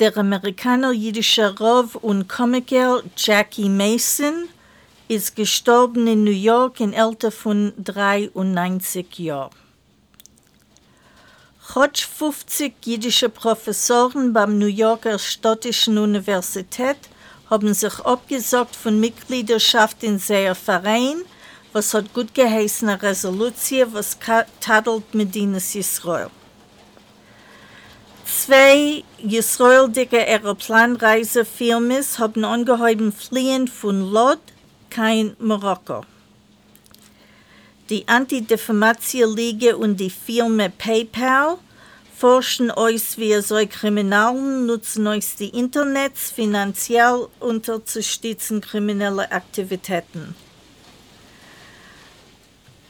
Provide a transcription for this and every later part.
Der amerikaner-jüdische Rov und Komiker Jackie Mason ist gestorben in New York im Alter von 93 Jahren. Heute 50 jüdische Professoren beim New Yorker Städtischen Universität haben sich abgesagt von Mitgliedschaft in seinem Verein, was hat gut geheißene Resolution, was tadelt Medinas Israel. Zwei israelische Aeroplanreisefirmen haben angeheuben fliehen von Lod, kein Marokko. Die Anti-Defamation-Liga und die Firma PayPal forschen euch, wie so Kriminalen nutzen euch die Internets finanziell unterzustützen kriminelle Aktivitäten.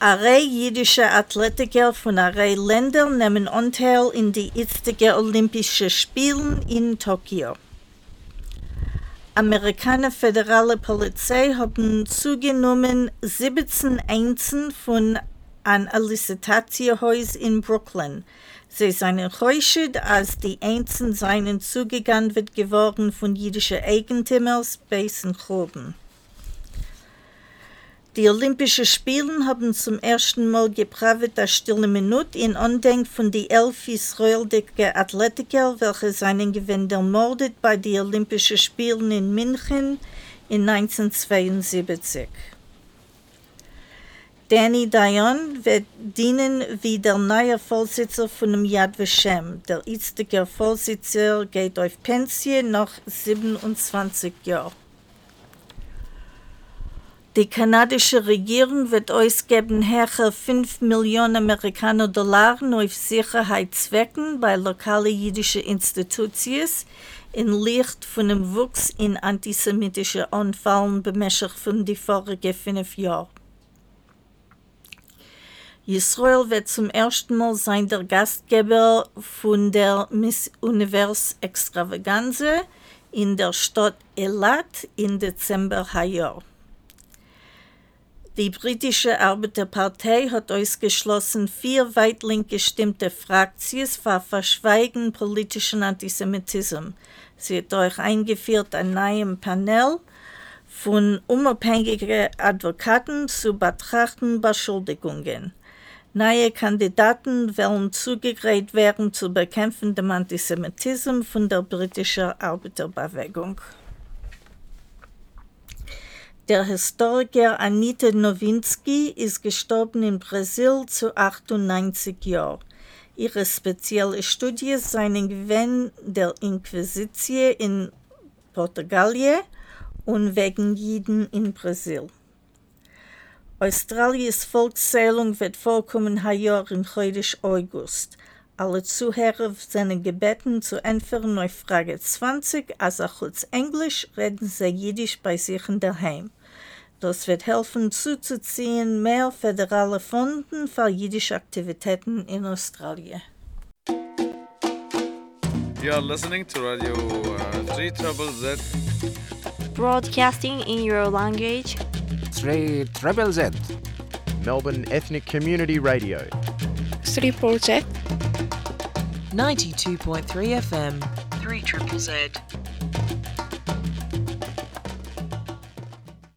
Eine jüdische Athletiker von einer Ländern nehmen Anteil in die jetzigen Olympischen Spielen in Tokio. Amerikanische föderale Polizei haben zugenommen 17 Einzelnen von einem Elicitatiehäus in Brooklyn. Sie seien enttäuscht, als die Einzelnen seinen zugegangen wird geworden von jüdischen Eigentümern bei Groben. Die Olympischen Spiele haben zum ersten Mal gepravet eine stille Minute in Andenken von den elf israelischen Athletiker, welche seinen Gewinn ermordet bei den Olympischen Spielen in München in 1972. Danny Dayan wird dienen wie der neue Vorsitzende von dem Yad Vashem. Der jetzige Vorsitzende geht auf Pension nach 27 Jahren. Die kanadische Regierung wird ausgeben herre 5 Millionen Amerikaner Dollar auf Sicherheitszwecken bei lokalen jüdischen Institutionen in Licht von dem Wuchs in antisemitischen Anfällen bemäßigt von den vorigen fünf Jahren. Israel wird zum ersten Mal sein der Gastgeber von der Miss Univers Extravaganza in der Stadt Elat im Dezember Jahr. Die britische Arbeiterpartei hat ausgeschlossen, vier weitling gestimmte Fraktionen für Verschweigen politischen Antisemitismus. Sie hat auch eingeführt ein neues Panel von unabhängigen Advokaten zu betrachten Beschuldigungen. Neue Kandidaten werden zugegräht werden zu bekämpfen dem Antisemitismus von der britischen Arbeiterbewegung. Der Historiker Anita Nowinski ist gestorben in Brasil zu 98 Jahren. Ihre spezielle Studie seien Gewinn der Inquisition in Portugal und wegen Jiden in Brasil. Australiens Volkszählung wird vorkommen Jahr im Heutisch August. Alle Zuhörer sind gebeten zu entfernen auf Frage 20, also kurz Englisch, reden sie Jiddisch bei sich in der Heim. Das wird helfen zuzuziehen mehr föderale Fonds für jüdische Aktivitäten in Australien. You are listening to Radio uh, 3 Trouble Z. Broadcasting in your language. 3 Triple Z. Melbourne Ethnic Community Radio. 3 Z. 92.3 FM. 3 Triple Z.